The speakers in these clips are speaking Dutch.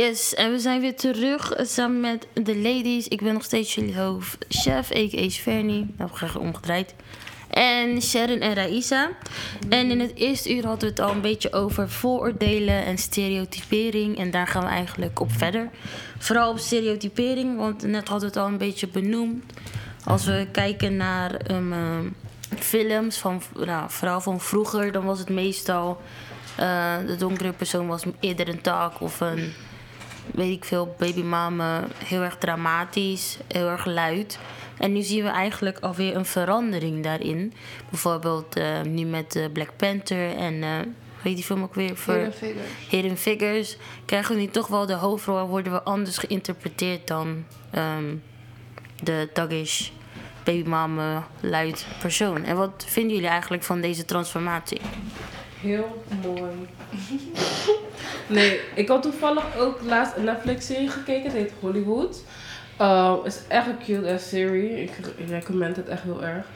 Yes, en we zijn weer terug eh, samen met de ladies. Ik ben nog steeds jullie hoofd chef, a.k.a. Fernie. Nou, graag omgedraaid. En Sharon en Raisa. En in het eerste uur hadden we het al een beetje over vooroordelen en stereotypering. En daar gaan we eigenlijk op verder. Vooral op stereotypering, want net hadden we het al een beetje benoemd. Als we kijken naar um, uh, films, van, nou, vooral van vroeger, dan was het meestal... Uh, de donkere persoon was eerder een taak of een weet ik veel, babymama heel erg dramatisch, heel erg luid. En nu zien we eigenlijk alweer een verandering daarin. Bijvoorbeeld uh, nu met uh, Black Panther en uh, weet die film ook weer? Voor Hidden Figures. Hidden Figures. Krijgen we nu toch wel de hoofdrol, worden we anders geïnterpreteerd dan um, de thuggish babymama luid persoon. En wat vinden jullie eigenlijk van deze transformatie? Heel mooi. nee, ik had toevallig ook laatst een Netflix-serie gekeken. Het heet Hollywood. Um, het is echt een cute ass serie. Ik, ik recommend het echt heel erg.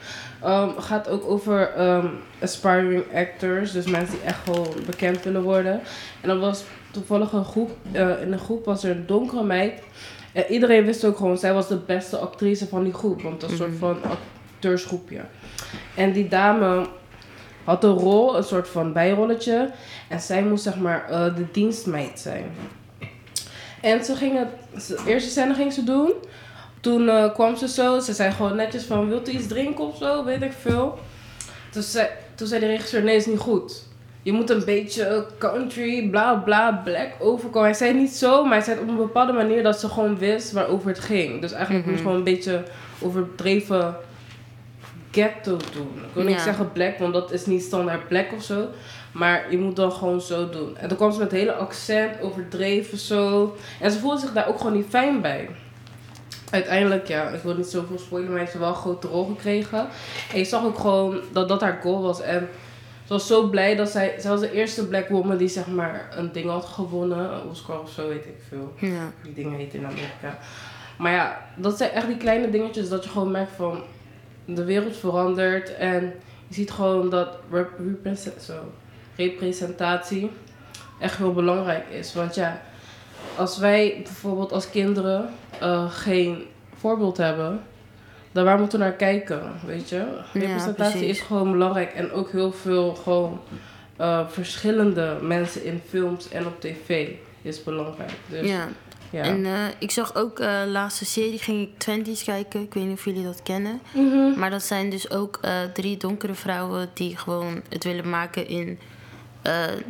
Um, gaat ook over um, aspiring actors. Dus mensen die echt gewoon bekend willen worden. En dan was toevallig een groep. Uh, in een groep was er een donkere meid. En iedereen wist ook gewoon, zij was de beste actrice van die groep. Want een mm -hmm. soort van acteursgroepje. En die dame had een rol, een soort van bijrolletje. En zij moest zeg maar uh, de dienstmeid zijn. En ze ging het, de eerste scène ging ze doen. Toen uh, kwam ze zo, ze zei gewoon netjes van, wilt u iets drinken of zo, weet ik veel. Toen zei, toen zei de regisseur, nee is niet goed. Je moet een beetje country, bla bla, black overkomen. Hij zei het niet zo, maar hij zei het op een bepaalde manier dat ze gewoon wist waarover het ging. Dus eigenlijk mm -hmm. moest gewoon een beetje overdreven ghetto doen. Ik wil niet zeggen black, want dat is niet standaard black of zo. Maar je moet dan gewoon zo doen. En dan kwam ze met hele accent, overdreven zo. En ze voelde zich daar ook gewoon niet fijn bij. Uiteindelijk, ja, ik wil niet zoveel spoilen, maar heeft ze wel een grote rol gekregen. En je zag ook gewoon dat dat haar goal was. En ze was zo blij dat zij... Zij was de eerste black woman die zeg maar een ding had gewonnen. Een Oscar of zo, weet ik veel. Ja. Die dingen heten in Amerika. Maar ja, dat zijn echt die kleine dingetjes dat je gewoon merkt van... De wereld verandert en je ziet gewoon dat representatie echt heel belangrijk is. Want ja, als wij bijvoorbeeld als kinderen uh, geen voorbeeld hebben, dan waar moeten we naar kijken, weet je? Representatie ja, is gewoon belangrijk en ook heel veel gewoon uh, verschillende mensen in films en op tv is belangrijk. Dus, ja. Ja. En uh, ik zag ook de uh, laatste serie, ging ik Twenties kijken. Ik weet niet of jullie dat kennen. Mm -hmm. Maar dat zijn dus ook uh, drie donkere vrouwen die gewoon het willen maken in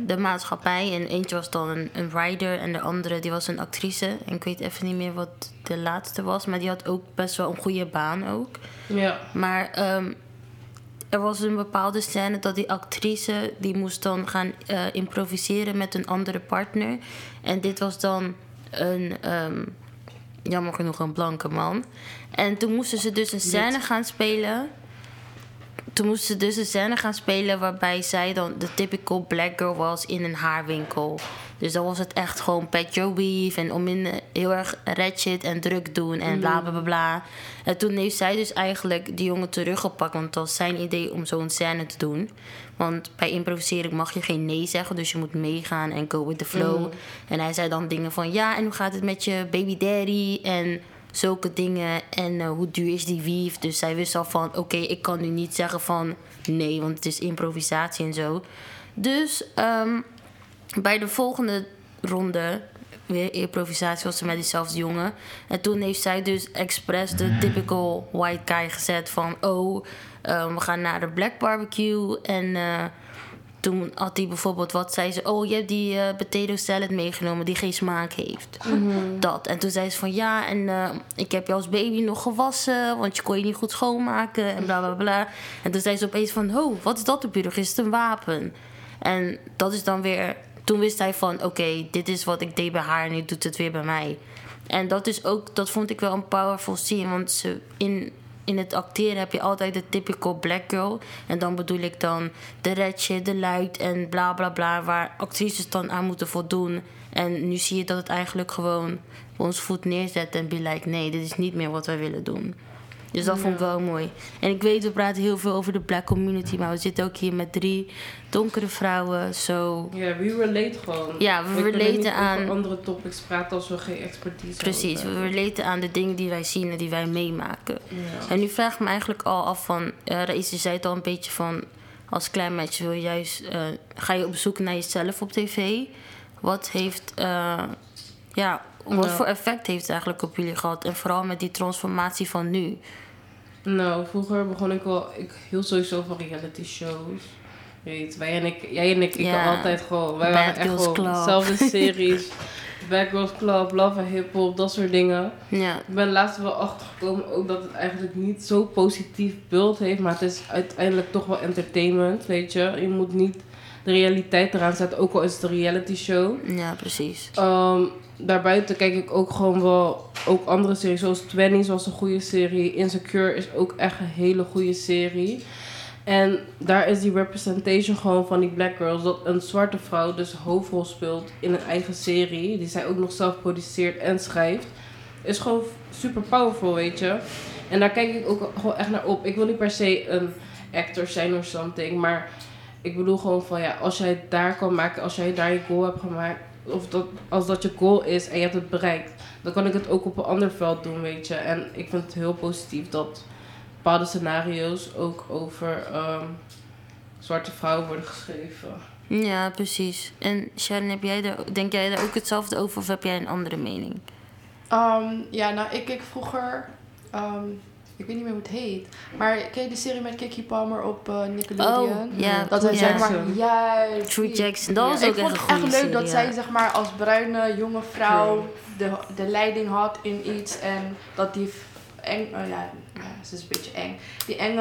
de maatschappij. En eentje was dan een, een writer en de andere die was een actrice. En ik weet even niet meer wat de laatste was. Maar die had ook best wel een goede baan ook. Ja. Maar um, er was een bepaalde scène dat die actrice... die moest dan gaan improviseren met een andere partner. En dit was dan een, um, jammer genoeg, een blanke man. En toen moesten ze dus een scène gaan spelen. Toen moesten ze dus een scène gaan spelen waarbij zij dan de typical black girl was in een haarwinkel. Dus dan was het echt gewoon pet your weave en om in heel erg ratchet en druk doen en bla bla bla bla. En toen heeft zij dus eigenlijk die jongen teruggepakt, want het was zijn idee om zo'n scène te doen. Want bij improviseren mag je geen nee zeggen, dus je moet meegaan en go with the flow. Mm. En hij zei dan dingen van ja, en hoe gaat het met je baby daddy en zulke dingen en uh, hoe duur is die weave. Dus zij wist al van oké, okay, ik kan nu niet zeggen van nee, want het is improvisatie en zo. Dus um, bij de volgende ronde weer improvisatie was ze met diezelfde jongen. En toen heeft zij dus expres de typical white guy gezet van... oh, uh, we gaan naar de black barbecue. En uh, toen had hij bijvoorbeeld wat zei ze... oh, je hebt die uh, potato salad meegenomen die geen smaak heeft. Mm -hmm. Dat. En toen zei ze van ja, en ik heb je als baby nog gewassen... want je kon je niet goed schoonmaken en bla bla bla. En toen zei ze opeens van... oh, wat is dat op je? Is het een wapen? En dat is dan weer toen wist hij van oké, okay, dit is wat ik deed bij haar en nu doet het weer bij mij. En dat is ook, dat vond ik wel een powerful scene. Want ze, in, in het acteren heb je altijd de typical black girl. En dan bedoel ik dan de redje, de luid en bla bla bla. Waar actrices dan aan moeten voldoen. En nu zie je dat het eigenlijk gewoon ons voet neerzet en be nee, dit is niet meer wat wij willen doen. Dus dat vond ik wel mooi. En ik weet, we praten heel veel over de black community, maar we zitten ook hier met drie donkere vrouwen. Zo. Ja, we relate gewoon. Ja, we relaten niet aan- over andere topics praten als we geen expertise Precies, we hebben. relaten aan de dingen die wij zien en die wij meemaken. Ja. En nu vraag ik me eigenlijk al af van, uh, je zei het al een beetje van, als klein meisje wil je juist, eh, ga je op zoek naar jezelf op tv. Wat heeft, eh, ja, wat Ja. voor effect heeft het eigenlijk op jullie gehad? En vooral met die transformatie van nu. Nou, vroeger begon ik wel... Ik hield sowieso van reality shows. Weet, wij en ik... Jij en ik, ik Ja. altijd gewoon... Wij Bad waren echt Girls gewoon dezelfde series. Bad Girls Club, Love and Hip Hop, dat soort dingen. Ja, Ik ben laatst wel achtergekomen ook dat het eigenlijk niet zo positief beeld heeft. Maar het is uiteindelijk toch wel entertainment, weet je. Je moet niet de realiteit eraan zetten, ook al is het een reality show. ja, precies. Ehm, daarbuiten kijk ik ook gewoon wel ook andere series. Zoals Twenties was een goede serie. Insecure is ook echt een hele goede serie. En daar is die representation gewoon van die black girls. Dat een zwarte vrouw dus hoofdrol speelt in een eigen serie. Die zij ook nog zelf produceert en schrijft. Is gewoon super powerful, weet je. En daar kijk ik ook gewoon echt naar op. Ik wil niet per se een actor zijn of something. Maar ik bedoel gewoon van ja, als jij het daar kan maken. Als jij daar je goal hebt gemaakt. Of dat, als dat je goal is en je hebt het bereikt. Dan kan ik het ook op een ander veld doen, weet je. En ik vind het heel positief dat bepaalde scenario's ook over ehm, zwarte vrouwen worden geschreven. Ja, precies. En Sharon, heb jij er, denk jij daar ook hetzelfde over of heb jij een andere mening? Ehm, ja, nou, ik keek vroeger... ehm, ik weet niet meer hoe het heet. Maar ken je de serie met Kiki Palmer op eh, Nickelodeon? Oh, ja. Dat hij ja. zeg maar juist. True die- Jackson, dat was ik ook vond echt een het goede echt leuk dat zij ja. zeg maar als bruine jonge vrouw de, de leiding had in iets en dat die eng, eh, ja, ja, ze is een beetje eng. Die enge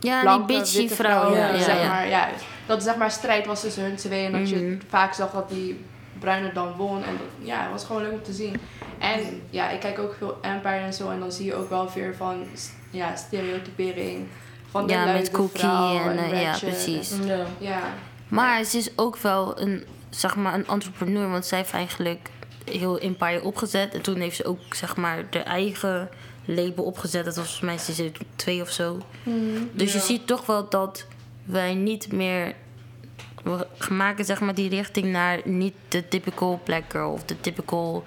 Ja, die blanke, bitchy witte vrouw. Ja, ja, zeg ja. maar, ja, dat zeg maar strijd was tussen hun tweeën en dat je Mhm. vaak zag dat die bruine dan won en dat, ja, het was gewoon leuk om te zien. En ja, ik kijk ook veel Empire en zo en dan zie je ook wel weer van ja, stereotypering van de Ja, met Cookie vrouw en, eh, ja, precies. en- Ja. ja, Maar ze is ook wel een, zeg maar, een entrepreneur. Want zij heeft eigenlijk heel Empire opgezet. En toen heeft ze ook zeg maar de eigen label opgezet. Dat was volgens mij seizoen 2 of zo. Dus je ziet toch wel dat wij niet meer... We maken zeg maar die richting naar niet de typical black girl of de typical...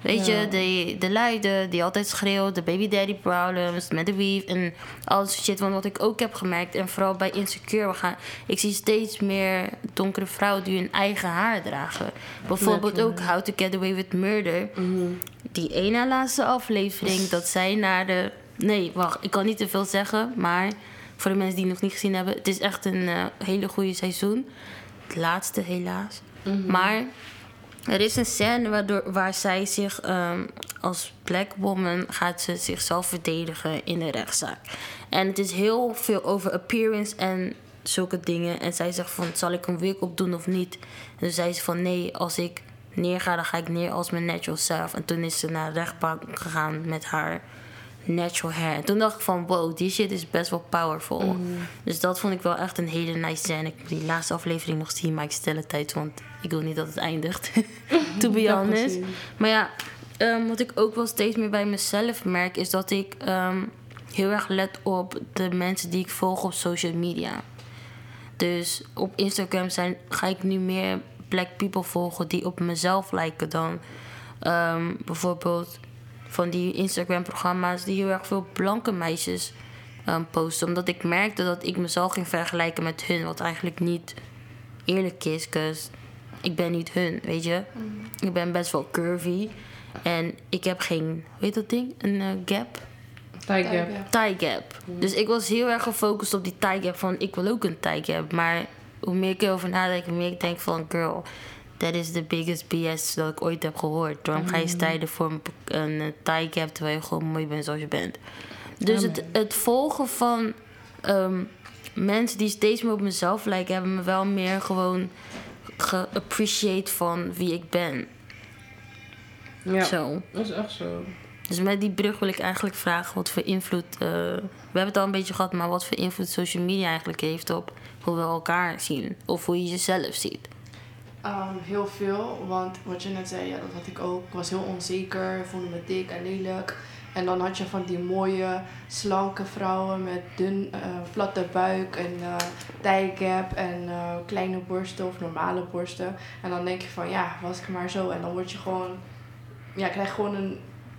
Weet Ja. je, de, de luide die altijd schreeuwt, de baby daddy problems, met de weave en al dat shit. Want wat ik ook heb gemerkt, en vooral bij Insecure, we gaan, ik zie steeds meer donkere vrouwen die hun eigen haar dragen. Bijvoorbeeld ook How to Get Away with Murder. Mhm. Die ene laatste aflevering, dat zij naar de... Nee, wacht, ik kan niet te veel zeggen, maar voor de mensen die het nog niet gezien hebben... Het is echt een eh, hele goede seizoen. Het laatste helaas. Maar er is een scène waardoor, waar zij zich ehm, als black woman gaat ze zichzelf verdedigen in de rechtszaak. En het is heel veel over appearance en zulke dingen. En zij zegt van, zal ik een wig op doen of niet? En toen zei ze van, nee, als ik neerga, dan ga ik neer als mijn natural self. En toen is ze naar de rechtbank gegaan met haar natural hair. En toen dacht ik van, wow, die shit is best wel powerful. Dus dat vond ik wel echt een hele nice scène. Ik heb die laatste aflevering nog zien, maar ik stel het tijd, want ik wil niet dat het eindigt. to be honest. Maar ja, ehm, wat ik ook wel steeds meer bij mezelf merk, is dat ik ehm, heel erg let op de mensen die ik volg op social media. Dus op Instagram zijn, ga ik nu meer black people volgen die op mezelf lijken dan ehm, bijvoorbeeld van die Instagram-programma's die heel erg veel blanke meisjes ehm, posten. Omdat ik merkte dat ik mezelf ging vergelijken met hun, wat eigenlijk niet eerlijk is, cause ik ben niet hun, weet je. Ik ben best wel curvy en ik heb geen, heet dat ding? Een eh, gap? Thigh gap. Gap. Dus ik was heel erg gefocust op die thigh gap van ik wil ook een thigh gap. Maar hoe meer ik erover nadenk, hoe meer ik denk van girl, that is the biggest BS dat ik ooit heb gehoord. Waarom ga je strijden voor een, thigh gap terwijl je gewoon mooi bent zoals je bent? Dus het, het volgen van ehm, mensen die steeds meer op mezelf lijken, hebben me wel meer gewoon geappreciate van wie ik ben. Ja, Zo. dat is echt zo. Dus met die brug wil ik eigenlijk vragen wat voor invloed. eh, we hebben het al een beetje gehad, maar wat voor invloed social media eigenlijk heeft op hoe we elkaar zien. Of hoe je jezelf ziet. Ehm, heel veel, want wat je net zei, ja, dat had ik ook. Ik was heel onzeker, voelde me dik en lelijk. En dan had je van die mooie, slanke vrouwen met dun, eh, platte buik en uh, thigh-gap en eh, kleine borsten of normale borsten. En dan denk je van, ja, was ik maar zo. En dan word je gewoon, ja, krijg gewoon een...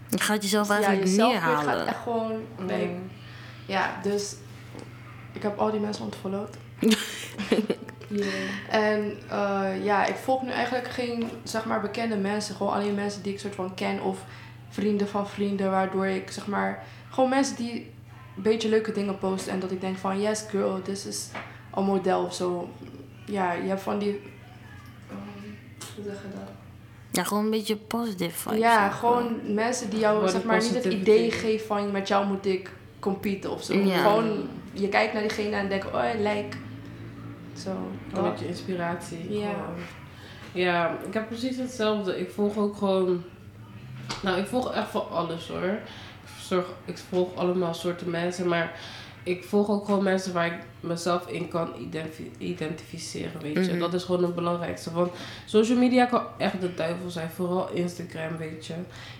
Je gaat jezelf Ja, eigenlijk je zelfbeeld neerhalen. gaat echt gewoon... Nee. Mm. Ja, dus ik heb al die mensen ontfollowed. En eh, ja, ik volg nu eigenlijk geen, zeg maar, bekende mensen. Gewoon alleen mensen die ik soort van ken of vrienden van vrienden. Waardoor ik, zeg maar, gewoon mensen die een beetje leuke dingen posten. En dat ik denk van, yes girl, this is een model of zo. Ja, je hebt van die... ehm, hoe zeg je dat? Ja, gewoon een beetje positive vibes. Ja, gewoon mensen die jou, zeg maar, niet het idee geven van, met jou moet ik competen of zo. Ja. Gewoon, je kijkt naar diegene en denkt, oh, hij Zo. Een beetje inspiratie. Ja. gewoon. Ja, ik heb precies hetzelfde. Ik volg ook gewoon. Nou, ik volg echt van alles hoor. Ik, zorg, ik volg allemaal soorten mensen, maar ik volg ook gewoon mensen waar ik mezelf in kan identifi- identificeren, weet je. Mhm. Dat is gewoon het belangrijkste. Want social media kan echt de duivel zijn, vooral Instagram, weet je.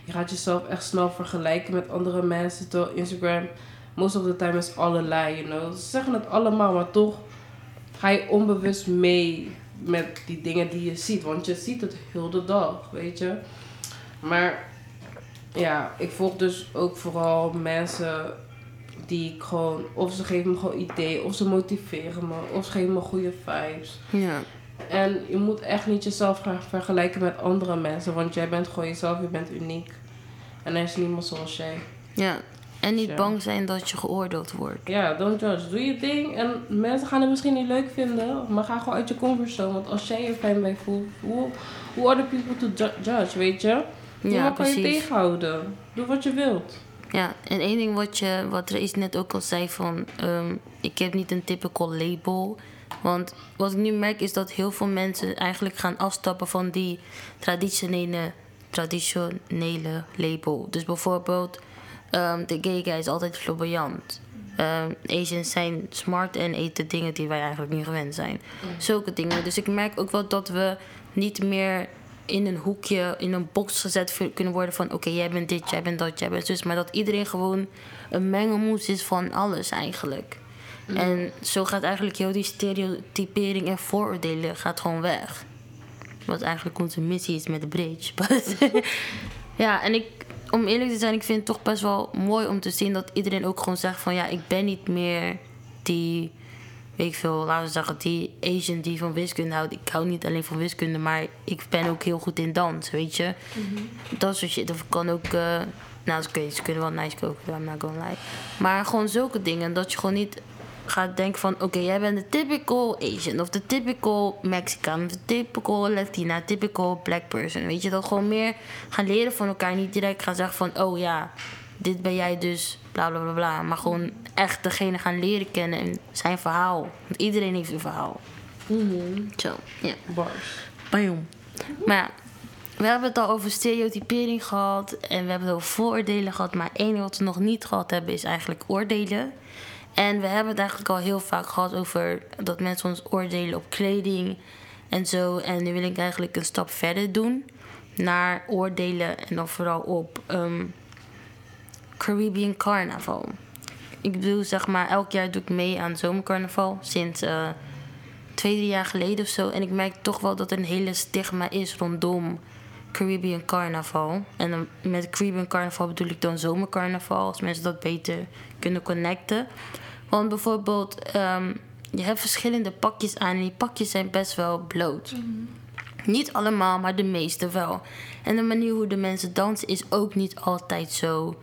Je gaat jezelf echt snel vergelijken met andere mensen, terwijl Instagram most of the time is allerlei, you know. Ze zeggen het allemaal, maar toch ga je onbewust mee met die dingen die je ziet. Want je ziet het heel de dag, weet je. Maar ja, ik volg dus ook vooral mensen die ik gewoon... Of ze geven me gewoon ideeën, of ze motiveren me, of ze geven me goede vibes. Ja. En je moet echt niet jezelf gaan vergelijken met andere mensen. Want jij bent gewoon jezelf, je bent uniek. En er is niemand zoals jij. ja. En niet Ja. bang zijn dat je geoordeeld wordt. Ja, don't judge. Doe je ding. En mensen gaan het misschien niet leuk vinden. Maar ga gewoon uit je comfortzone. Want als jij er fijn bij voelt, hoe hoe other people to ju- judge, weet je? Ja, kan je tegenhouden. Doe wat je wilt. Ja, en één ding wat, je, wat Reis net ook al zei van... ehm, ik heb niet een typical label. Want wat ik nu merk is dat heel veel mensen eigenlijk gaan afstappen van die traditionele, traditionele label. Dus bijvoorbeeld, ehm, de gay guy is altijd flamboyant. Ehm Asians zijn smart en eten dingen die wij eigenlijk niet gewend zijn. Zulke dingen. Dus ik merk ook wel dat we niet meer in een hoekje, in een box gezet kunnen worden van... oké, jij bent dit, jij bent dat, jij bent zus. Maar dat iedereen gewoon een mengelmoes is van alles eigenlijk. En zo gaat eigenlijk heel die stereotypering en vooroordelen gaat gewoon weg. Wat eigenlijk onze missie is met de bridge. Ja, en ik, om eerlijk te zijn, ik vind het toch best wel mooi om te zien dat iedereen ook gewoon zegt van ja, ik ben niet meer die, weet ik veel, laten we zeggen, die Asian die van wiskunde houdt. Ik hou niet alleen van wiskunde, maar ik ben ook heel goed in dans, weet je. Dat soort shit. Of ik kan ook, eh, nou, oké, ze kunnen wel nice koken, I'm not gonna lie. Maar gewoon zulke dingen, dat je gewoon niet gaat denken van... oké, jij bent de typical Asian of de typical Mexican... of de typical Latina, typical black person. Weet je, dat gewoon meer gaan leren van elkaar. Niet direct gaan zeggen van... oh ja, dit ben jij dus, bla bla bla bla. Maar gewoon echt degene gaan leren kennen en zijn verhaal. Want iedereen heeft een verhaal. Zo, ja. Bars. Bam. Maar ja, we hebben het al over stereotypering gehad en we hebben het over vooroordelen gehad. Maar één wat we nog niet gehad hebben is eigenlijk oordelen. En we hebben het eigenlijk al heel vaak gehad over dat mensen ons oordelen op kleding en zo. En nu wil ik eigenlijk een stap verder doen naar oordelen en dan vooral op ehm, Caribbean Carnaval. Ik bedoel, zeg maar, elk jaar doe ik mee aan zomercarnaval sinds eh, twee, drie jaar geleden of zo. En ik merk toch wel dat er een hele stigma is rondom Caribbean Carnaval. En met Caribbean Carnaval bedoel ik dan zomercarnaval, als mensen dat beter kunnen connecten. Want bijvoorbeeld, ehm, je hebt verschillende pakjes aan en die pakjes zijn best wel bloot. Niet allemaal, maar de meeste wel. En de manier hoe de mensen dansen is ook niet altijd zo,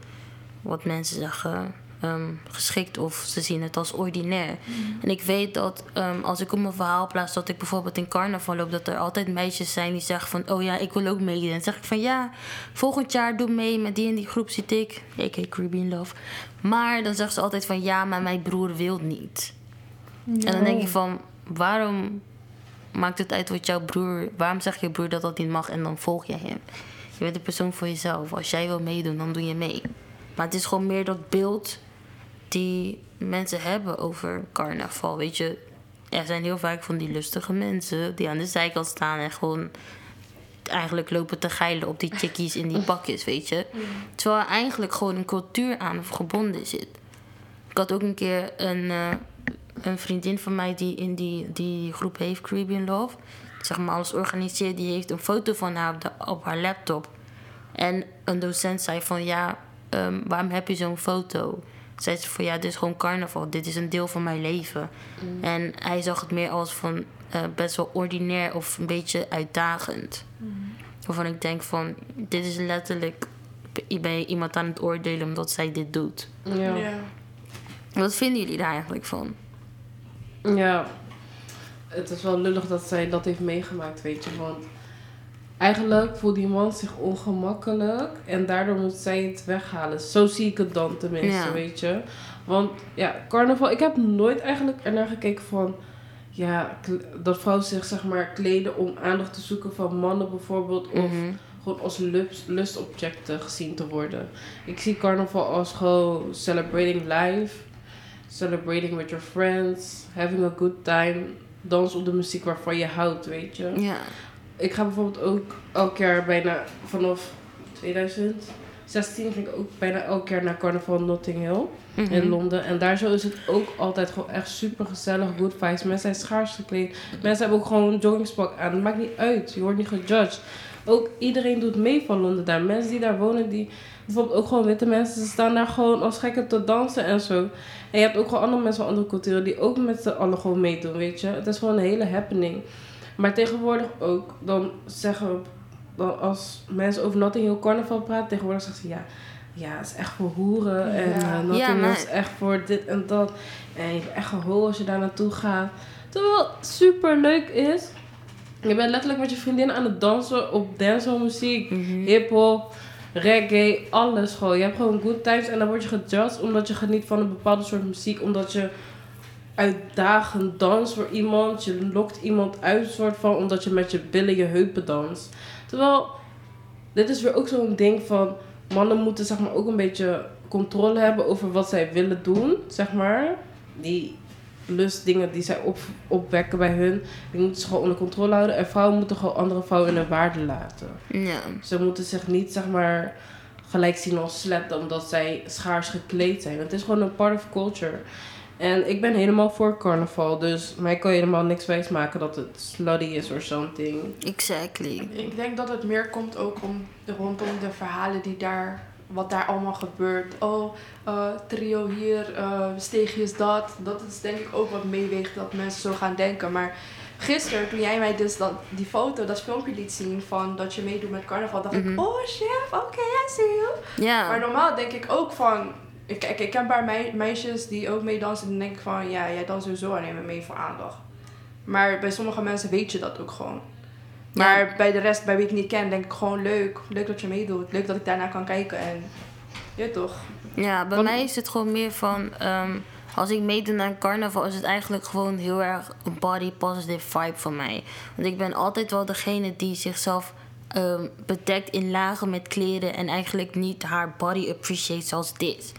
wat mensen zeggen, ehm, geschikt of ze zien het als ordinair. En ik weet dat als als ik op mijn verhaal plaats dat ik bijvoorbeeld in carnaval loop, dat er altijd meisjes zijn die zeggen van, oh ja, ik wil ook meedoen. En dan zeg ik van ja, volgend jaar doe mee met die en die groep zit ik, a.k.a. Caribbean Love. Maar dan zeggen ze altijd van ja, maar mijn broer wil niet. En dan denk ik van, waarom maakt het uit wat jouw broer... Waarom zegt je broer dat dat niet mag en dan volg je hem? Je bent een persoon voor jezelf. Als jij wil meedoen, dan doe je mee. Maar het is gewoon meer dat beeld die mensen hebben over carnaval. Weet je, er zijn heel vaak van die lustige mensen die aan de zijkant staan en gewoon eigenlijk lopen te geilen op die chickies in die pakjes, weet je. Terwijl er eigenlijk gewoon een cultuur aan gebonden zit. Ik had ook een keer een, eh, een vriendin van mij die in die, die groep heeft, Caribbean Love. Zeg maar alles organiseert. Die heeft een foto van haar op, de, op haar laptop. En een docent zei van ja, ehm, waarom heb je zo'n foto? Zei ze van ja, dit is gewoon carnaval. Dit is een deel van mijn leven. En hij zag het meer als van eh, best wel ordinair of een beetje uitdagend. Waarvan ik denk van dit is letterlijk ik ben je iemand aan het oordelen omdat zij dit doet. Ja. Ja. Wat vinden jullie daar eigenlijk van? Ja, het is wel lullig dat zij dat heeft meegemaakt, weet je. Want eigenlijk voelt die man zich ongemakkelijk en daardoor moet zij het weghalen. Zo zie ik het dan tenminste, Ja. weet je. Want ja, carnaval, ik heb nooit eigenlijk ernaar gekeken van... Ja, dat vrouwen zich zeg maar kleden om aandacht te zoeken van mannen bijvoorbeeld. Of Mhm. gewoon als lust, lustobjecten gezien te worden. Ik zie carnaval als gewoon celebrating life, celebrating with your friends, having a good time, dans op de muziek waarvan je houdt, weet je. Ja. Ik ga bijvoorbeeld ook elk jaar bijna vanaf 2016 ging ik ook bijna elk jaar naar carnaval Notting Hill Mhm. in Londen. En daar zo is het ook altijd gewoon echt super gezellig, good vibes. Mensen zijn schaars gekleed. Mensen hebben ook gewoon een joggingspak aan. Het maakt niet uit. Je wordt niet gejudged. Ook iedereen doet mee van Londen daar. Mensen die daar wonen, die bijvoorbeeld ook gewoon witte mensen, ze staan daar gewoon als gekken te dansen en zo. En je hebt ook gewoon andere mensen van andere culturen die ook met z'n allen gewoon meedoen, weet je. Het is gewoon een hele happening. Maar tegenwoordig ook, dan zeggen we, dan als mensen over Notting Hill Carnaval praten, tegenwoordig zeggen ze ja, ja, het is echt voor hoeren. En eh, Notting Ja, maar- is echt voor dit en dat. En je bent echt gehoor als je daar naartoe gaat. Terwijl het super leuk is. Je bent letterlijk met je vriendin aan het dansen op dancehall muziek, Mhm. hip-hop, reggae, alles gewoon. Je hebt gewoon good times en dan word je gejudged omdat je geniet van een bepaalde soort muziek. Omdat je uitdagend danst voor iemand. Je lokt iemand uit, soort van, omdat je met je billen je heupen danst. Terwijl, dit is weer ook zo'n ding van... Mannen moeten zeg maar ook een beetje controle hebben over wat zij willen doen, zeg maar. Die lustdingen die zij op, opwekken bij hun, die moeten ze gewoon onder controle houden. En vrouwen moeten gewoon andere vrouwen in hun waarde laten. Ja. Ze moeten zich niet, zeg maar, gelijk zien als slet omdat zij schaars gekleed zijn. Het is gewoon een part of culture. En ik ben helemaal voor carnaval, dus mij kan je helemaal niks wijs maken dat het slutty is or something. Exactly. Ik denk dat het meer komt ook om, rondom de verhalen die daar, wat daar allemaal gebeurt. Oh, eh, trio hier, eh steegjes dat. Dat is denk ik ook wat meeweegt dat mensen zo gaan denken. Maar gisteren, toen jij mij dus dat, die foto, dat filmpje liet zien van dat je meedoet met carnaval, dacht Mhm. ik, oh chef, oké, I see you. Maar Ja. normaal denk ik ook van. Ik- Kijk, ik ken een paar mei- meisjes die ook meedansen. En dan denk ik van, ja, jij danst sowieso alleen maar mee voor aandacht. Maar bij sommige mensen weet je dat ook gewoon. Maar bij de rest, bij wie ik niet ken, denk ik gewoon leuk. Leuk dat je meedoet. Leuk dat ik daarna kan kijken. En ja, toch? Ja, bij Want- mij is het gewoon meer van... ehm, als ik meedoe naar een carnaval is het eigenlijk gewoon heel erg een body positive vibe van mij. Want ik ben altijd wel degene die zichzelf ehm, bedekt in lagen met kleren... en eigenlijk niet haar body appreciate zoals dit.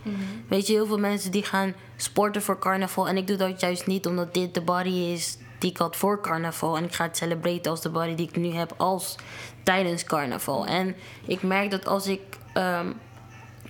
Weet je, heel veel mensen die gaan sporten voor carnaval... en ik doe dat juist niet omdat dit de body is die ik had voor carnaval... en ik ga het celebreren als de body die ik nu heb als tijdens carnaval. En ik merk dat als ik... ehm,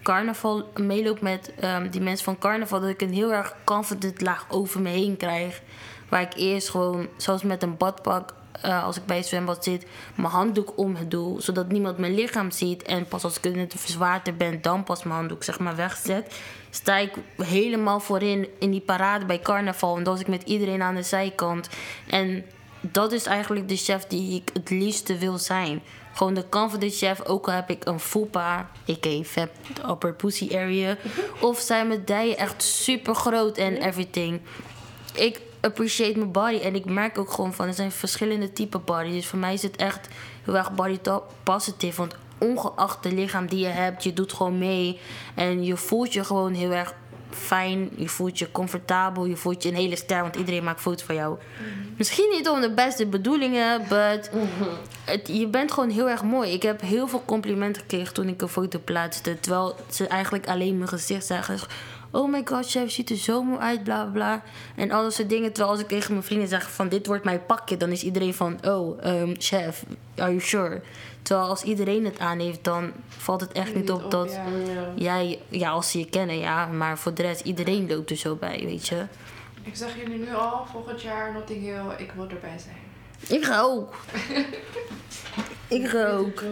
carnaval meeloop met ehm, die mensen van carnaval, dat ik een heel erg confident laag over me heen krijg. Waar ik eerst gewoon, zoals met een badpak, eh, als ik bij het zwembad zit, mijn handdoek om doe, zodat niemand mijn lichaam ziet. En pas als ik in het verzwaarder ben, dan pas mijn handdoek zeg maar wegzet. Sta ik helemaal voorin in die parade bij carnaval. En dan was ik met iedereen aan de zijkant. En dat is eigenlijk de chef die ik het liefste wil zijn. Gewoon de confident chef, ook al heb ik een fupa, a.k.a. fat upper pussy area. Of zijn mijn dijen echt super groot en everything. Ik appreciate mijn body en ik merk ook gewoon van, er zijn verschillende typen body. Dus voor mij is het echt heel erg body positive. Want ongeacht de lichaam die je hebt, je doet gewoon mee. En je voelt je gewoon heel erg fijn. Je voelt je comfortabel. Je voelt je een hele ster, want iedereen maakt foto's van jou. Misschien niet om de beste bedoelingen, but het, je bent gewoon heel erg mooi. Ik heb heel veel complimenten gekregen toen ik een foto plaatste. Terwijl ze eigenlijk alleen mijn gezicht zagen. Oh my god, chef, ziet er zo mooi uit, bla bla bla. En al dat soort dingen. Terwijl als ik tegen mijn vrienden zeg van dit wordt mijn pakje, dan is iedereen van oh, ehm, chef, are you sure? Terwijl als iedereen het aan heeft, dan valt het echt niet, op, dat ja. Ja. jij, ja, als ze je kennen, ja, maar voor de rest, iedereen loopt er zo bij, weet je. Ik zeg jullie nu al, volgend jaar Notting Hill, ik wil erbij zijn. Ik ga ook. ik ga ook.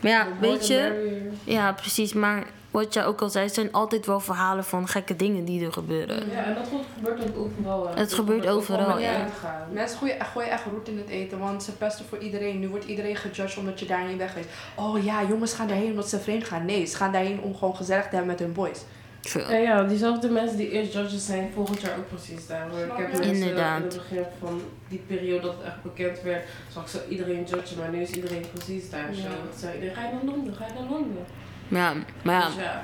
Maar ja, weet je, ja, precies. Maar wat jij ook al zei, het zijn altijd wel verhalen van gekke dingen die er gebeuren. Ja, en dat gebeurt ook overal. hè. Het gebeurt overal, ja. Mensen gooien, gooien echt roet in het eten, want ze pesten voor iedereen. Nu wordt iedereen gejudged omdat je daar niet weg bent. Oh ja, jongens gaan daarheen omdat ze vreemd gaan. Nee, ze gaan daarheen om gewoon gezellig te hebben met hun boys. Ja, ja, diezelfde mensen die eerst judges zijn, volgend jaar ook precies daar. hoor. Ik heb mensen Inderdaad. in het begin van die periode dat het echt bekend werd, zag ik zo iedereen judgen, maar nu is iedereen precies daar. Zo. Ja. Zei iedereen, ga je naar Londen, ga je naar Londen. Ja, maar ja, Dus ja,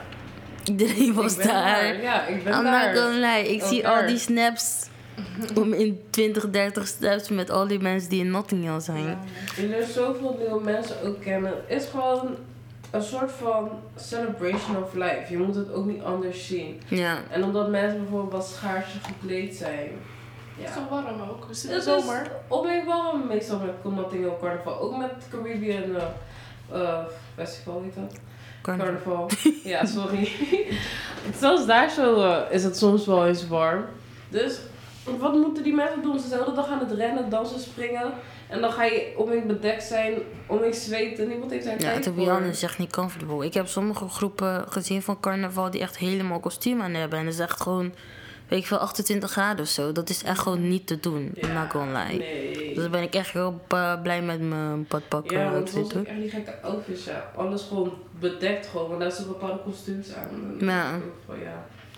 iedereen was daar. Ja, ik ben I'm daar. not gonna lie. Ik Ook zie al die snaps om in 20, 30 snaps met al die mensen die in Notting Hill zijn. Je leert zoveel nieuwe mensen ook kennen. Het is gewoon een soort van celebration of life. Je moet het ook niet anders zien. Ja. En omdat mensen bijvoorbeeld wat schaarsje gekleed zijn. Het is Ja. zo warm ook. Het is de Het zomer. is onweer warm meestal met Notting Hill Carnival. Ook met Caribbean eh, eh, Festival heet dat. Carnival. ja, sorry. Zelfs daar zo eh, is het soms wel eens warm. Dus wat moeten die mensen doen? Ze zijn de dag aan het rennen, dansen, springen. En dan ga je onweer bedekt zijn, onweer zweten. Niemand heeft Ja, tijd to be voor. honest, is echt niet comfortable. Ik heb sommige groepen gezien van carnaval die echt helemaal kostuum aan hebben. En dat is echt gewoon, weet ik veel, 28 graden of zo. Dat is echt gewoon niet te doen. Ja, not gonna lie. Nee. Dus dan ben ik echt heel blij met mijn badpakken Ja, want outfit soms ook echt die gekke outfits, ja. Alles gewoon bedekt gewoon, want daar zitten bepaalde kostuums aan. En Ja. van.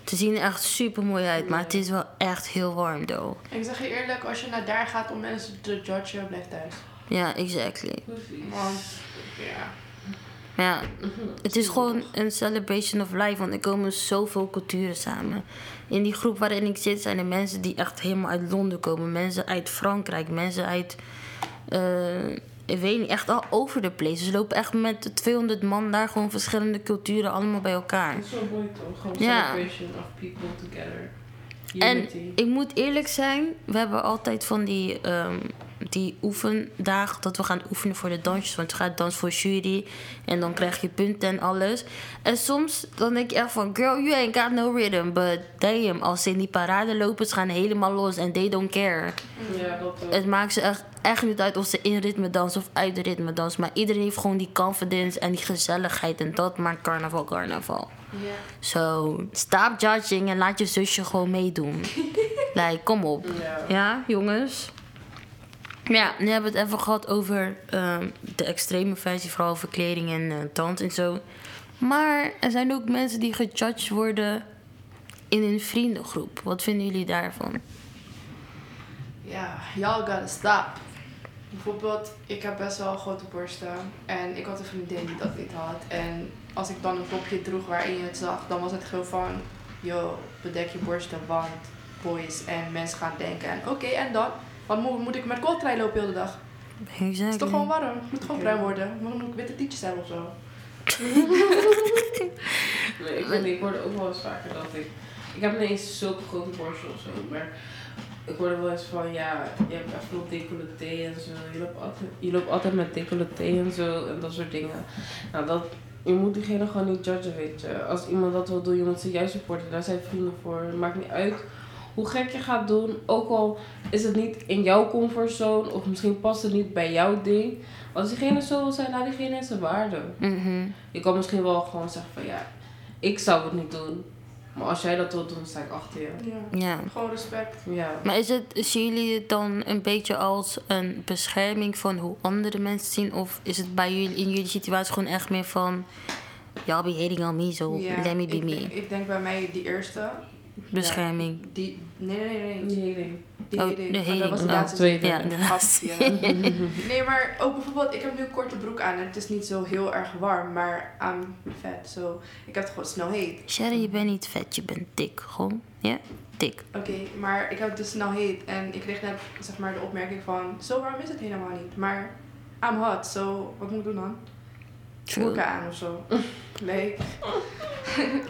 Ze zien er echt super mooi uit, maar het is wel echt heel warm though. Ik zeg je eerlijk, als je naar daar gaat om mensen te judgen, blijf thuis. Ja, exactly. Precies. Want, ja. Maar ja, het is gewoon een celebration of life, want er komen zoveel culturen samen. In die groep waarin ik zit zijn er mensen die echt helemaal uit Londen komen. Mensen uit Frankrijk, mensen uit, eh, ik weet niet, echt al over de place. Ze lopen echt met 200 man daar, gewoon verschillende culturen allemaal bij elkaar. Dat is zo mooi toch? Gewoon Ja. celebration of people together. En Unity. ik moet eerlijk zijn, we hebben altijd van die, ehm, die oefendagen dat we gaan oefenen voor de dansjes. Want je gaat dansen voor jury en dan krijg je punten en alles. En soms dan denk je echt van, girl, you ain't got no rhythm. But damn, als ze in die parade lopen, ze gaan helemaal los en they don't care. Ja, dat ook. Het maakt ze echt, echt niet uit of ze in ritme dansen of uit de ritme dansen. Maar iedereen heeft gewoon die confidence en die gezelligheid. En dat maakt carnaval carnaval. Ja. So, stop judging en laat je zusje gewoon meedoen. like, kom op. Ja. Ja, jongens. Ja, nu hebben we het even gehad over ehm, de extreme versie, vooral over kleding en eh dans en zo. Maar er zijn ook mensen die gejudged worden in een vriendengroep. Wat vinden jullie daarvan? Ja, y'all gotta stop. Bijvoorbeeld, ik heb best wel grote borsten. En ik had een vriendin die dat niet had. En als ik dan een topje droeg waarin je het zag, dan was het gewoon van... Yo, bedek je borsten, want boys en mensen gaan denken. En oké, en dan? Wat moet, moet ik met kooltrui lopen heel de dag? Het is toch gewoon warm? Het moet gewoon bruin worden. Moet ik witte tietjes hebben of zo? Nee, ik, weet niet, ik hoorde ook wel eens vaker dat ik... Ik heb niet eens zulke grote borsten of zo, maar... Ik hoorde wel eens van, ja, je hebt echt veel decolleté en zo. Je loopt altijd, je loopt altijd met decolleté en zo en dat soort dingen. Nou, dat, je moet diegene gewoon niet judgen, weet je. Als iemand dat wil doen, je moet ze juist supporten. Daar zijn vrienden voor. Het maakt niet uit hoe gek je gaat doen. Ook al is het niet in jouw comfortzone of misschien past het niet bij jouw ding. Als diegene zo wil zijn, laat diegene in zijn waarde. Mhm. Je kan misschien wel gewoon zeggen van ja, ik zou het niet doen. Maar als jij dat wilt doen, sta ik achter je. Ja. Ja. Gewoon respect. Ja. Maar is het, zien jullie het dan een beetje als een bescherming van hoe andere mensen zien? Of is het bij jullie in jullie situatie gewoon echt meer van... Y'all be hating on me, so Ja, let me be ik, me. Ik denk bij mij die eerste. Bescherming. Die, nee, nee, nee, nee. Die hele Die Oh, de dat was de hating. laatste tweede. Ja, de. Grapje. Nee, maar ook bijvoorbeeld, ik heb nu een korte broek aan en het is niet zo heel erg warm, maar I'm vet. So, ik heb het gewoon snel heet. Sherry, je bent niet vet, je bent dik. Gewoon, ja? Dik. Oké, maar ik heb het dus snel heet en ik kreeg net zeg maar de opmerking van, zo warm is het helemaal niet. Maar I'm hot, so wat moet ik doen dan? True. broeken aan of zo. Nee.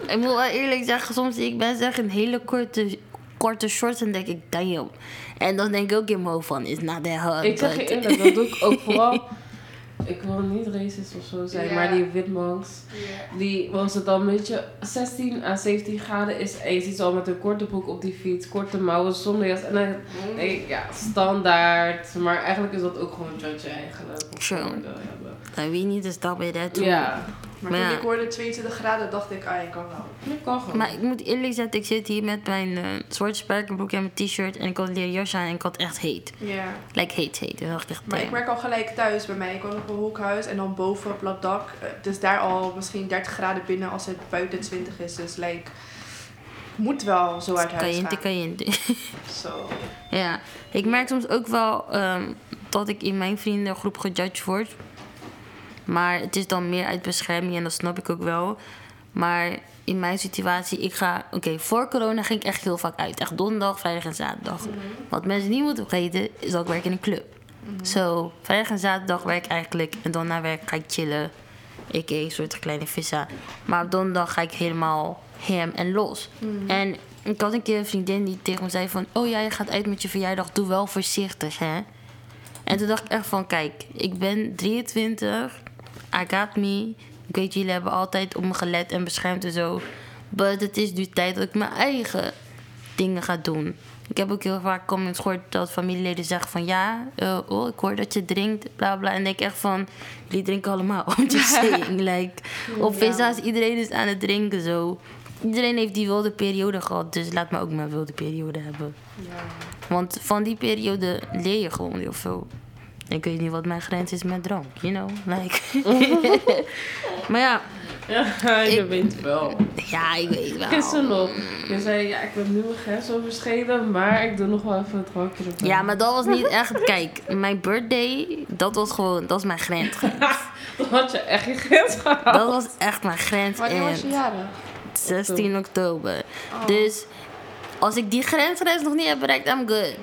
Ik moet wel eerlijk zeggen, soms zie ik mensen echt in hele korte, korte shorts en denk ik, damn. En dan denk ik ook in mijn hoofd van, is not that hot. Ik zeg je eerlijk, dat doe ik ook vooral. Ik wil niet racist of zo zijn, maar die witmonks, die was het dan een beetje 16 à 17 graden is. En je ziet ze al met een korte broek op die fiets, korte mouwen, zonder jas. En dan denk ik, ja, standaard. Maar eigenlijk is dat ook gewoon judge eigenlijk. Sure. voordeel Nou, wie niet, is dat bij dat doen. Ja, Maar Maar toen ja. ik hoorde 22 graden, dacht ik, ah, ik kan wel. dat kan gewoon. Maar ik moet eerlijk zeggen, ik zit hier met mijn eh, zwarte spijkerbroek en mijn t-shirt. En ik had een leren jas aan en ik had echt heet. Ja. Like heet, heet. En dacht ik echt, Maar ik damn. werk al gelijk thuis bij mij. Ik woon op een hoekhuis en dan boven op dat dak. Dus daar al misschien 30 graden binnen als het buiten 20 is. Dus like, moet wel zo uit huis Kajente, gaan. kajente. Zo. Ja, ik merk soms ook wel ehm, dat ik in mijn vriendengroep gejudged word. Maar het is dan meer uit bescherming en dat snap ik ook wel. Maar in mijn situatie, ik ga... Oké, voor corona ging ik echt heel vaak uit. Echt donderdag, vrijdag en zaterdag. Wat mensen niet moeten vergeten, is dat ik werk in een club. Zo, vrijdag en zaterdag werk ik eigenlijk. En dan na werk ga ik chillen. Ik een soort kleine vissa. Maar op donderdag ga ik helemaal hem en los. En ik had een keer een vriendin die tegen me zei van... Oh ja, je gaat uit met je verjaardag. Doe wel voorzichtig, hè. En toen dacht ik echt van... Kijk, ik ben 23. I me. Ik weet, jullie hebben altijd op me gelet en beschermd en zo. Maar het is nu tijd dat ik mijn eigen dingen ga doen. Ik heb ook heel vaak comments gehoord dat familieleden zeggen van... Ja, eh, oh, ik hoor dat je drinkt, bla bla. En ik denk echt van... Jullie drinken allemaal, I'm just saying. like, op Visa's, iedereen is aan het drinken zo. Iedereen heeft die wilde periode gehad. Dus laat me ook mijn wilde periode hebben. Ja. Want van die periode leer je gewoon heel veel. Ik weet niet wat mijn grens is met drank, you know? Like. maar ja, Ja, je Ik- weet wel. ja, ik weet wel. Gisteren nog. Je zei, ja, ik ben nu mijn grens overschreden, maar ik doe nog wel even het drankje erbij. Ja, maar dat was niet echt. Kijk, mijn birthday, dat was gewoon, dat is mijn grens. Dan had je echt je grens gehad. Dat was echt mijn grens. Wanneer was je En jarig? 16 oktober. Oh. Dus als ik die grensgrens nog niet heb bereikt, I'm good.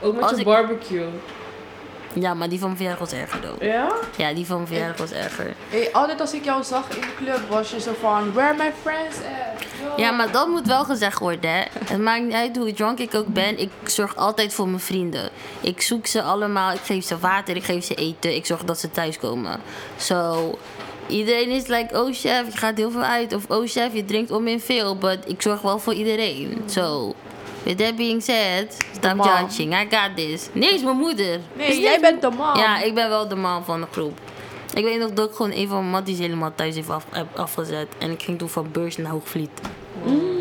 Ook met als je ik- barbecue. Ja, maar die van mijn verjaardag was erger, though. Ja? Ja, die van mijn verjaardag was erger. Hey, altijd als ik jou zag in de club, was je zo van, where my friends at? Yo. Ja, maar dat moet wel gezegd worden, hè. Het maakt niet uit hoe drunk ik ook ben. Ik zorg altijd voor mijn vrienden. Ik zoek ze allemaal. Ik geef ze water, ik geef ze eten. Ik zorg dat ze thuiskomen. Zo... Iedereen is like, oh chef, je gaat heel veel uit. Of oh chef, je drinkt om in veel. But ik zorg wel voor iedereen. Zo... With that being said, stop mom. judging. I got this. Nee, is mijn moeder. Nee, Is jij bent de man. Ja, ik ben wel de man van de groep. Ik weet nog dat ik gewoon een van matties helemaal thuis heeft af, heb afgezet. En ik ging toen van Beurs naar Hoogvliet.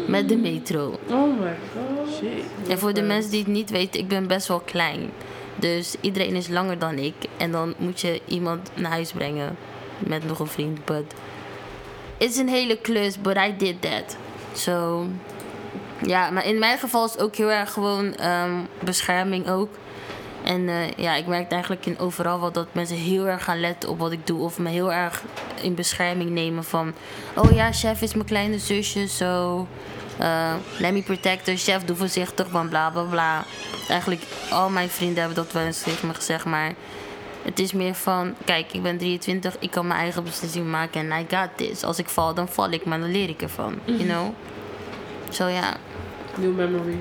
Met de metro. Oh my god. Shit. En voor de mensen die het niet weten, ik ben best wel klein. Dus iedereen is langer dan ik. En dan moet je iemand naar huis brengen. Met nog een vriend. But it's een hele klus, but I did that. So, ja, maar in mijn geval is het ook heel erg gewoon ehm, bescherming ook. En eh, ja, ik merk eigenlijk in overal wel dat mensen heel erg gaan letten op wat ik doe. Of me heel erg in bescherming nemen van... Oh ja, chef is mijn kleine zusje, zo... eh, let me protect her, chef, doe voorzichtig, van bla bla bla. Eigenlijk, al mijn vrienden hebben dat wel eens tegen me gezegd, maar... Het is meer van, kijk, ik ben 23, ik kan mijn eigen beslissing maken en I got this. Als ik val, dan val ik, maar dan leer ik ervan, you know? Zo ja, New memory.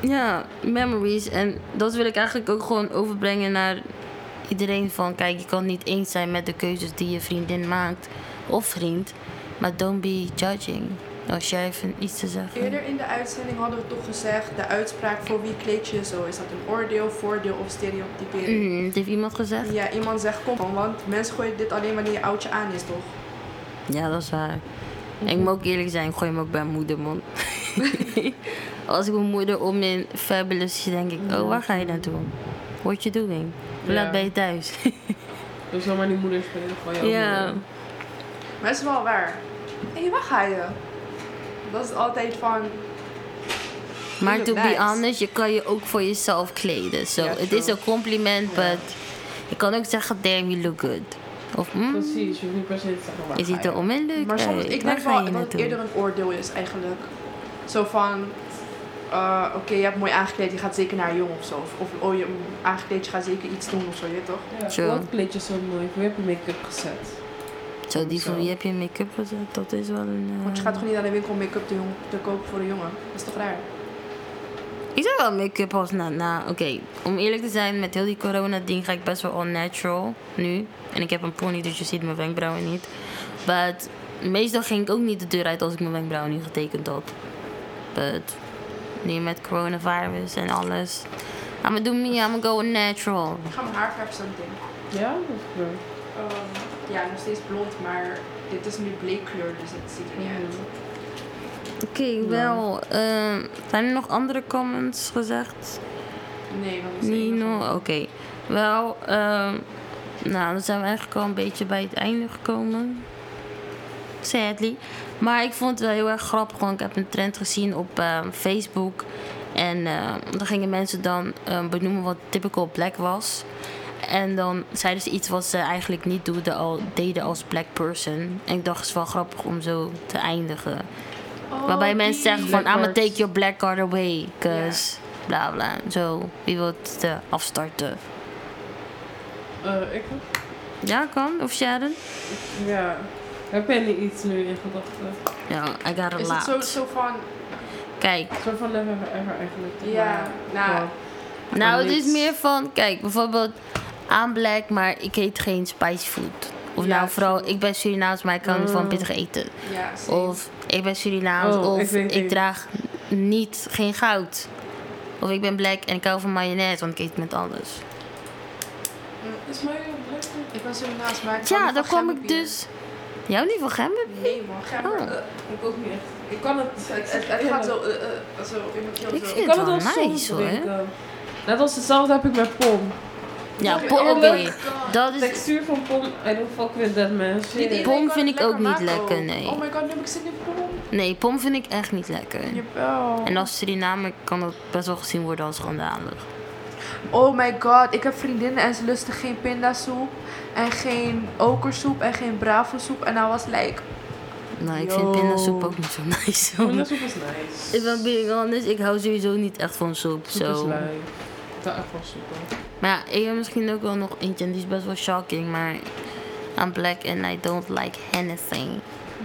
ja, memories. En dat wil ik eigenlijk ook gewoon overbrengen naar iedereen van... Kijk, je kan niet eens zijn met de keuzes die je vriendin maakt of vriend. Maar don't be judging. Als jij even iets te zeggen. Eerder in de uitzending hadden we toch gezegd, de uitspraak voor wie kleed je zo. Is dat een oordeel, voordeel of stereotypering? Mm, het heeft iemand gezegd? Ja, iemand zegt kom want mensen gooien dit alleen wanneer je oudje aan is, toch? Ja, dat is waar. En ik moet ook eerlijk zijn, ik gooi hem ook bij mijn moeder, man. Als ik mijn moeder om in fabulous zie, denk ik... Oh, waar ga je naartoe? What you doing? Hoe Ja. laat ben je thuis? Dus zomaar die moeder spelen van jou. ja. Maar het is wel waar. Hé, hey, waar ga je? Dat is altijd van, Maar to be honest, je kan je ook voor jezelf kleden. So, het is een compliment, Ja. but je kan ook zeggen, damn, you look good. Of, mm, Precies, je hoeft niet per se te zeggen waar je ga ziet er onmiddellijk maar soms, ik denk wel dat het eerder een oordeel is eigenlijk. Zo van, eh, oké, je hebt mooi aangekleed, je gaat zeker naar een jongen of zo. Of, of oh, je aangekleed, je gaat zeker iets doen of zo, je weet toch? Ja, Sure. wat kleed je zo mooi? Hoe heb je make-up gezet? Zo, die van wie heb je make-up gezet? Dat is wel een... eh, Want je gaat gewoon niet naar de winkel make-up te, jong- te kopen voor een jongen. Dat is toch raar? Ik zou wel make-up als na... na Oké, om eerlijk te zijn, met heel die corona-ding ga ik best wel all natural nu. En ik heb een pony, dus je ziet mijn wenkbrauwen niet. But meestal ging ik ook niet de deur uit als ik mijn wenkbrauwen niet getekend had. But nu met coronavirus en alles. I'm gonna do me, I'm gonna go natural. Ik ga mijn haar verven zo meteen. Ja, dat is leuk. Ehm, ja, nog steeds blond, maar dit is nu bleekkleur, dus het ziet er niet uit. Oké, wel. ehm, zijn er nog andere comments gezegd? Nee, dat is de enige. Nino, oké. Wel, ehm, nou, dan zijn we eigenlijk al een beetje bij het einde gekomen. Sadly. Maar ik vond het wel heel erg grappig, want ik heb een trend gezien op ehm, Facebook. En ehm, dan gingen mensen dan ehm, benoemen wat typical black was. En dan zeiden ze iets wat ze eigenlijk niet doeden, al, deden als black person. En ik dacht, het is wel grappig om zo te eindigen. Oh, Waarbij mensen zeggen van, I'ma take your black card away. Cause bla bla. Zo, wie wil het eh, afstarten? Eh, ik Ja, kan. Of Sharon? Ja. Heb jij niet iets nu in gedachten? Ja, I got a Is het zo, zo van, Kijk, soort van never ever eigenlijk. ja, nou, nou het is meer van, kijk, bijvoorbeeld aan black, maar ik eet geen spicy food. Of Ja, nou, vooral, ik ben Surinaams, maar ik kan van Mm. pittig eten. ja. Of ik ben Surinaams, Oh, ik of ik, draag niet, geen goud. Of ik ben black en ik hou van mayonaise, want ik eet met alles. Is mij een black Ik ben zo naast, maar ik Ja, daar kwam ik dus... Jou niet van gember? Nee man, gember. Oh. eh, Ik ook niet echt. Ik kan het. het, het, het gaat zo, eh, eh, zo Ik zo. vind- Ik kan het wel nice, hoor. drinken. Net als hetzelfde heb ik met pom. Ja, po- oh oké. Dat De textuur van pom, I don't fuck with that man. Pom vind ik ook niet maken lekker, nee. Oh my god, nu heb ik zin in pom. Nee, pom vind ik echt niet lekker. Jawel. En als Surinamer kan dat best wel gezien worden als schandalig. Oh my god, ik heb vriendinnen en ze lusten geen pindasoep. En geen okersoep en geen bravo soep. En dan was like, Nou, ik Yo. vind pindasoep ook niet zo nice. hoor. Pindasoep is nice. Ik ben being honest, ik hou sowieso niet echt van soep. Soep is Zo. lui. Ik hou echt van soep. hoor. Maar ja, ik heb misschien ook wel nog eentje en die is best wel shocking. Maar I'm black and I don't like Hennessy.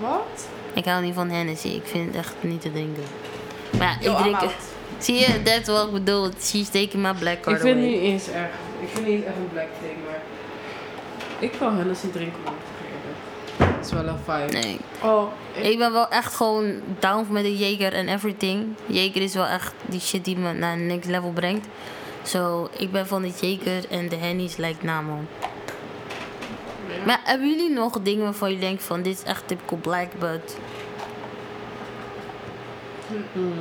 wat? Ik hou niet van Hennessy. Ik vind het echt niet te drinken. Maar ja, Yo, ik I'm drink. Zie je, dat is wat ik bedoel. She's taking my black card Ik vind het niet eens erg. Ik vind het niet echt een black thing, maar... Ik kan Hennessy drinken, man. Het is wel een vibe. Nee. Oh, ik, Ik ben wel echt gewoon down met de Jager en everything. Jager is wel echt die shit die me naar een next level brengt. Zo, ik ben van de Jager en de Henny's lijkt na man. Maar hebben jullie nog dingen waarvan je denkt van dit is echt typical black, but... Mm. Mm,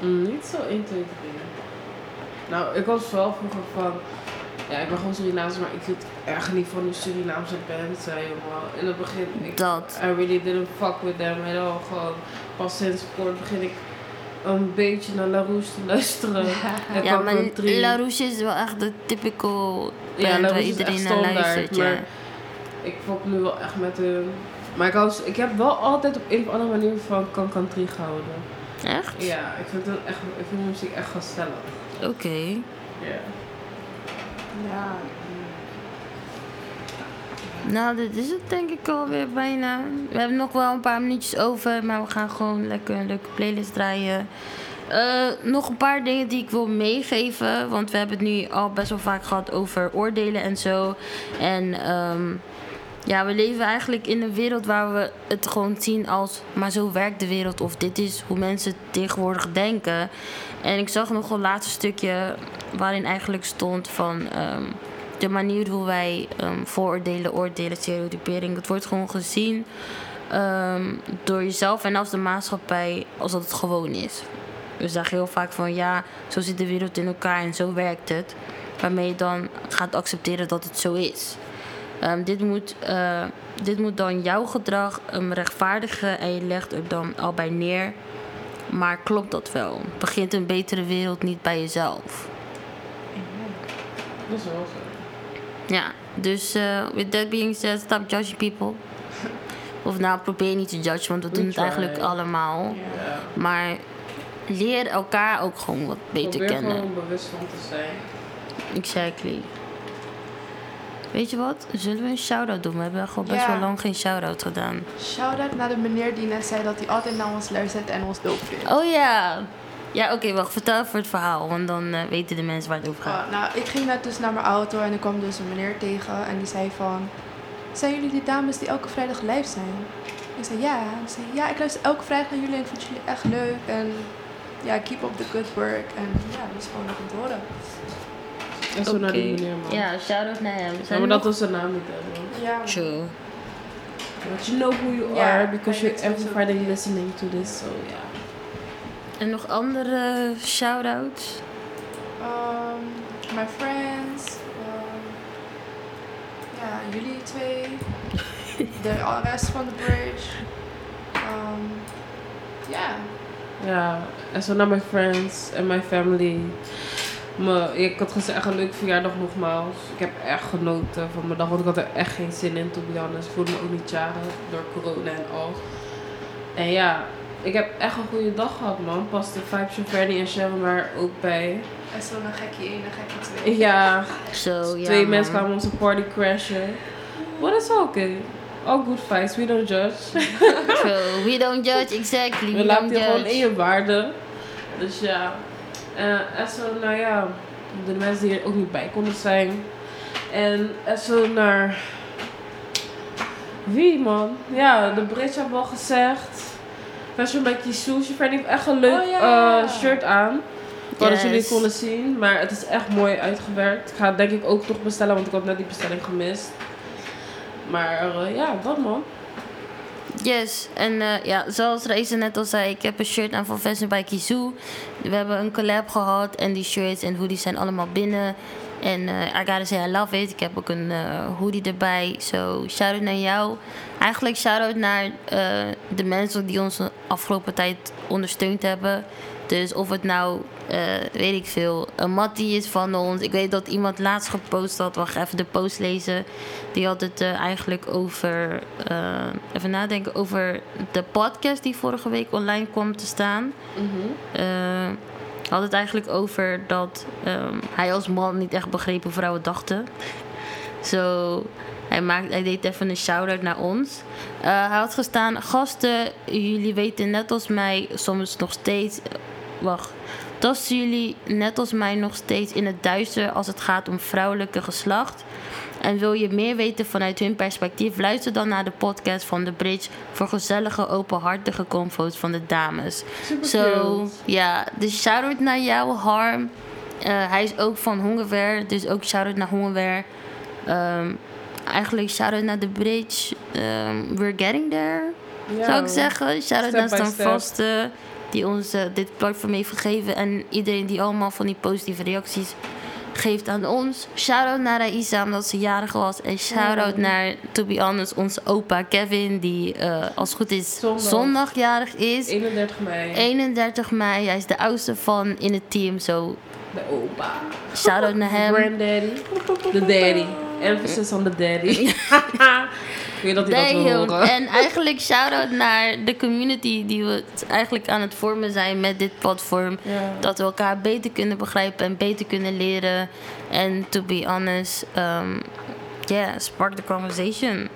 niet zo 1, 2, 3. Nou, ik was wel vroeger van... Ja, ik ben gewoon Surinaams, maar ik hield erg niet van die Surinaamse bands, hè, jongen. In het begin, ik, Dat. I really didn't fuck with them at all. Gewoon, pas sinds kort begin ik een beetje naar La Rouge te luisteren. En Ja, maar drie. La Rouge is wel echt de typical Ja, band La waar iedereen echt naar standaard, luistert. Ja. maar ik fok nu wel echt met hun. Maar ik, hou, ik heb wel altijd op een of andere manier van Can Country gehouden. Echt? Ja, ik vind, het echt, ik vind muziek echt gezellig. Oké. Ja. ja. Nou, dit is het denk ik alweer bijna. We hebben nog wel een paar minuutjes over, maar we gaan gewoon lekker een leuke playlist draaien. Eh, nog een paar dingen die ik wil meegeven, want we hebben het nu al best wel vaak gehad over oordelen en zo. En ehm, ja, we leven eigenlijk in een wereld waar we het gewoon zien als, maar zo werkt de wereld of dit is hoe mensen tegenwoordig denken. En ik zag nog een laatste stukje waarin eigenlijk stond van ehm, de manier hoe wij ehm, vooroordelen, oordelen, stereotypering. Het wordt gewoon gezien ehm, door jezelf en als de maatschappij als dat het gewoon is. We zeggen heel vaak van ja, zo zit de wereld in elkaar en zo werkt het. Waarmee je dan gaat accepteren dat het zo is. Ehm, dit, moet, eh, dit moet dan jouw gedrag um, rechtvaardigen en je legt er dan al bij neer. Maar klopt dat wel? Begint een betere wereld niet bij jezelf? Dat is wel zo. Ja, dus eh with that being said, stop judging people. Of nou, probeer niet te judgen, want we doen het eigenlijk allemaal. Maar leer elkaar ook gewoon wat beter Probeer kennen. gewoon bewust van te zijn. Exactly. Weet je wat? Zullen we een shout-out doen? We hebben gewoon best Ja. wel lang geen shout-out gedaan. Shout-out naar de meneer die net zei dat hij altijd naar ons luistert en ons doop vindt. Oh ja. Ja, oké, wacht. Vertel voor het verhaal, want dan eh, weten de mensen waar het over gaat. Uh, nou, ik ging net dus naar mijn auto en ik kwam dus een meneer tegen en die zei van... Zijn jullie die dames die elke vrijdag live zijn? Ik zei ja. Ik zei ja, ik luister elke vrijdag naar jullie en ik vind jullie echt leuk. En ja, keep up the good work. En ja, dat is gewoon nog te horen. En zo naar die meneer, man. Ja, shout-out naar hem. Ja, Zijn maar dat nog- was zijn naam niet, hè, man. Ja, True. But you know who you Ja, are because je you're het every sowieso Friday doen. listening to this, so ja. En nog andere shout-outs? Um, my friends. um, ja, jullie twee. De rest van de bridge. Um, ja. Ja, en zo naar mijn friends en mijn family. Me, ik had gezegd, echt een leuke verjaardag nogmaals. Ik heb echt genoten van mijn dag, want ik had er echt geen zin in, to be honest. Ik voelde me ook niet jarig door corona en al. En ja, ik heb echt een goede dag gehad, man. Pas de vibes van Fernie en Sharon waren ook bij. En zo'n gekkie 1 en gekkie 2. Ja, Zo, ja. twee mensen kwamen onze party crashen. What is okay? All good vibes, we don't judge. True. We don't judge, exactly. We, We laten don't je gewoon in judge. je waarde. Dus ja. Eh, en zo, nou ja, de mensen die er ook niet bij konden zijn. En en zo naar. Wie man? Ja, de Brits hebben al gezegd. Fashion by Kissou. Shifren heeft echt een leuk Oh, ja. eh, shirt aan. Wat Yes. jullie konden zien. Maar het is echt mooi uitgewerkt. Ik ga het denk ik ook toch bestellen, want ik had net die bestelling gemist. Maar eh, ja, dat man. Yes, en eh, ja, zoals Reizen net al zei, ik heb een shirt aan van Fashion by Kizoo. We hebben een collab gehad en die shirts en hoodies zijn allemaal binnen. En eh I gotta say I love it. Ik heb ook een eh, hoodie erbij. So, shout-out naar jou. Eigenlijk shout-out naar de mensen die ons de afgelopen tijd ondersteund hebben. Dus of het nou, weet ik veel, een Mattie is van ons. Ik weet dat iemand laatst gepost had. Wacht even de post lezen. Die had het eh, eigenlijk over, eh, even nadenken, over de podcast die vorige week online kwam te staan. Eh, had het eigenlijk over dat ehm, hij als man niet echt begreep hoe vrouwen dachten. Zo, hij, maakt, hij deed even een shout-out naar ons. Eh, hij had gestaan, gasten, jullie weten net als mij soms nog steeds... wacht, tasten jullie net als mij nog steeds in het duister als het gaat om vrouwelijke geslacht? En wil je meer weten vanuit hun perspectief? Luister dan naar de podcast van The Bridge voor gezellige, openhartige convo's van de dames. Super ja, dus shout-out naar jou, Harm. Eh, hij is ook van Hongerware, dus ook shout-out naar Hongerware. Ehm, eigenlijk shout-out naar The Bridge. Ehm, we're getting there, zou ik zeggen. Shout-out naar Stan. Vaste, die ons eh, dit platform heeft gegeven. En iedereen die allemaal van die positieve reacties geeft aan ons. Shout-out naar Aisa, omdat ze jarig was. En shout-out naar, to be honest, onze opa Kevin, die eh, als het goed is Zondag. zondag jarig is. 31 mei. 31 mei. Hij is de oudste van in het team. Zo, De opa. shout-out naar hem. Granddaddy. De daddy. Emphasis on the daddy. Ik weet dat hij dat wil horen. En eigenlijk shout-out naar de community die we eigenlijk aan het vormen zijn met dit platform. Dat we elkaar beter kunnen begrijpen en beter kunnen leren. En to be honest, um, yeah, spark the conversation.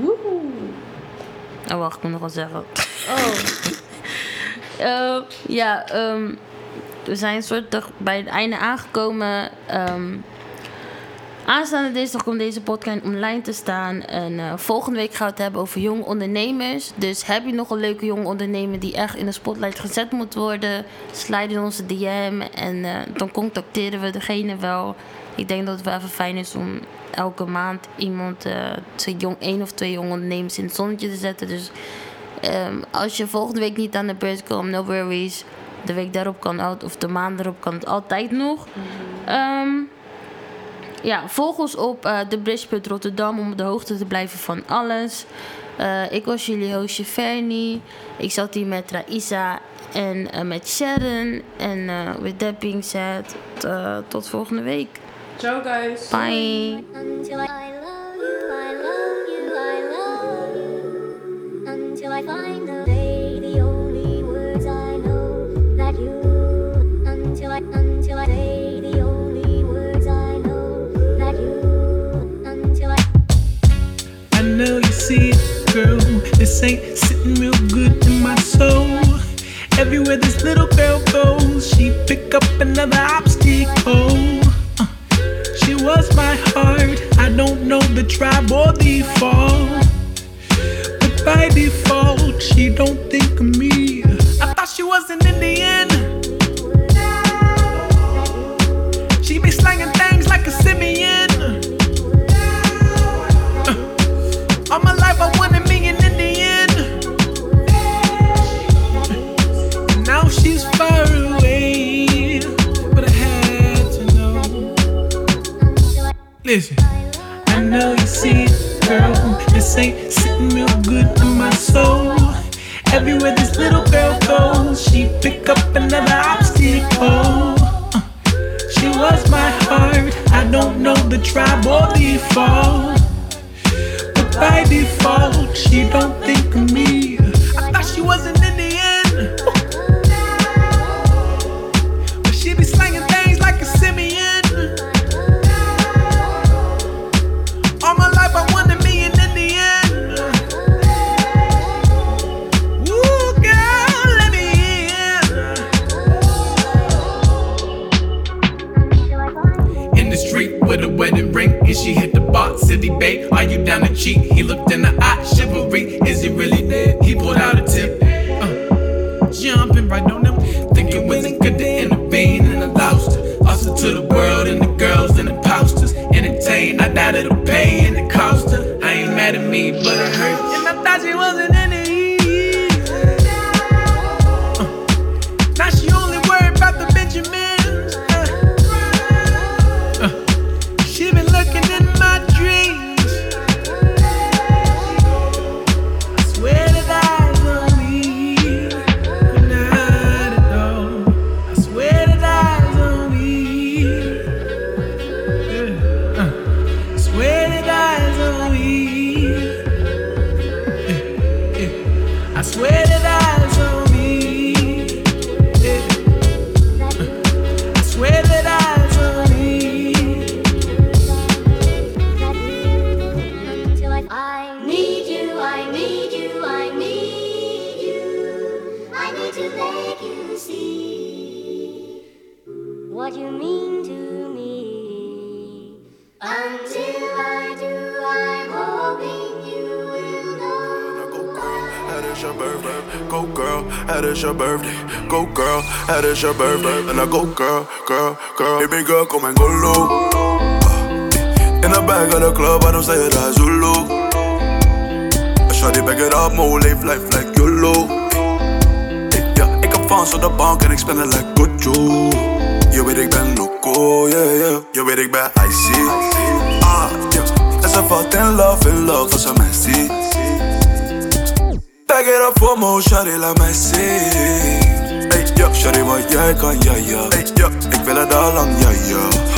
Woehoe. Oh, wacht, ik moet nog wat zeggen. Oh. Eh, ja, ehm, we zijn soort toch bij het einde aangekomen. Ehm, aanstaande dinsdag komt deze podcast online te staan. En eh, volgende week gaan we het hebben over jonge ondernemers. Dus heb je nog een leuke jonge ondernemer die echt in de spotlight gezet moet worden? Slide in onze DM en eh, dan contacteren we degene wel. Ik denk dat het wel even fijn is om elke maand iemand, eh, twee jong, één of twee jonge ondernemers in het zonnetje te zetten. Dus Ehm, als je volgende week niet aan de beurt komt, no worries. De week daarop kan het, of de maand erop kan het altijd nog. Ehm, ja, volg ons op eh de Bridge Rotterdam om op de hoogte te blijven van alles. Eh, ik was jullie hostje Fernie. Ik zat hier met Raisa en eh, met Sharon. En eh with that being said, t- tot volgende week. Ciao guys. Bye. Until I, I love you, I love you, I love you. Until I find the day, the only words I know that you. Until I, until I this ain't sitting real good in my soul. Everywhere this little girl goes, she pick up another obstacle. Uh, she was my heart. I don't know the tribe or the fall. But by default, she don't think of me. I thought she was an Indian. Listen, I know you see it, girl. This ain't sitting real good in my soul. Everywhere this little girl goes, she pick up another obstacle. Uh, she was my heart. I don't know the tribe or the fall. But by default, she don't think of me. I thought she was an what you mean to me. Until I do, I'm hoping you will know. Your birthday? Go girl, how is your birthday? Go girl, how is your birthday? And I go girl, girl, girl. Baby girl, come and go low. Uh, in the back of the club, I don't say it as Zulu. I Shawty back it up, more live life like YOLO. Ja, ik heb fans op de bank ik spend het like Gojo. Je weet ik ben loco, yeah, yeah. Je weet ik ben icy. Ah, yeah. En ze valt in love, in love als ze mij ziet. Back it up for more, shawty, laat mij zien. Hey, ja, shawty, wat jij kan, ja, ja. Hey, ja, ik wil het al lang, ja. Oh.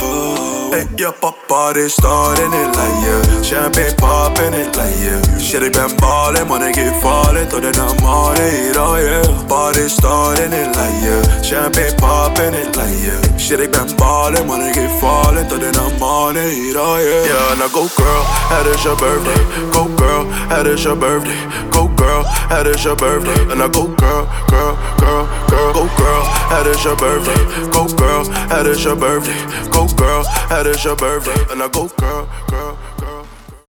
Hey, ja, papa, is starting it like yeah. Champagne popping it like yeah. Shit, ik ben ballin', man, ik geef falling tot in the morning, oh yeah. Party starting it like yeah. Champagne popping it like yeah. Shit, ik ben ballin', man, ik geef falling tot in the morning, oh yeah. Yeah, now go girl, how is your birthday? Go girl, how is your birthday? Go girl, how is your birthday? And I go girl, girl, girl, girl. Go girl, how is your birthday? Go girl, how is your birthday? Go girl, how is your birthday? And I go girl, girl,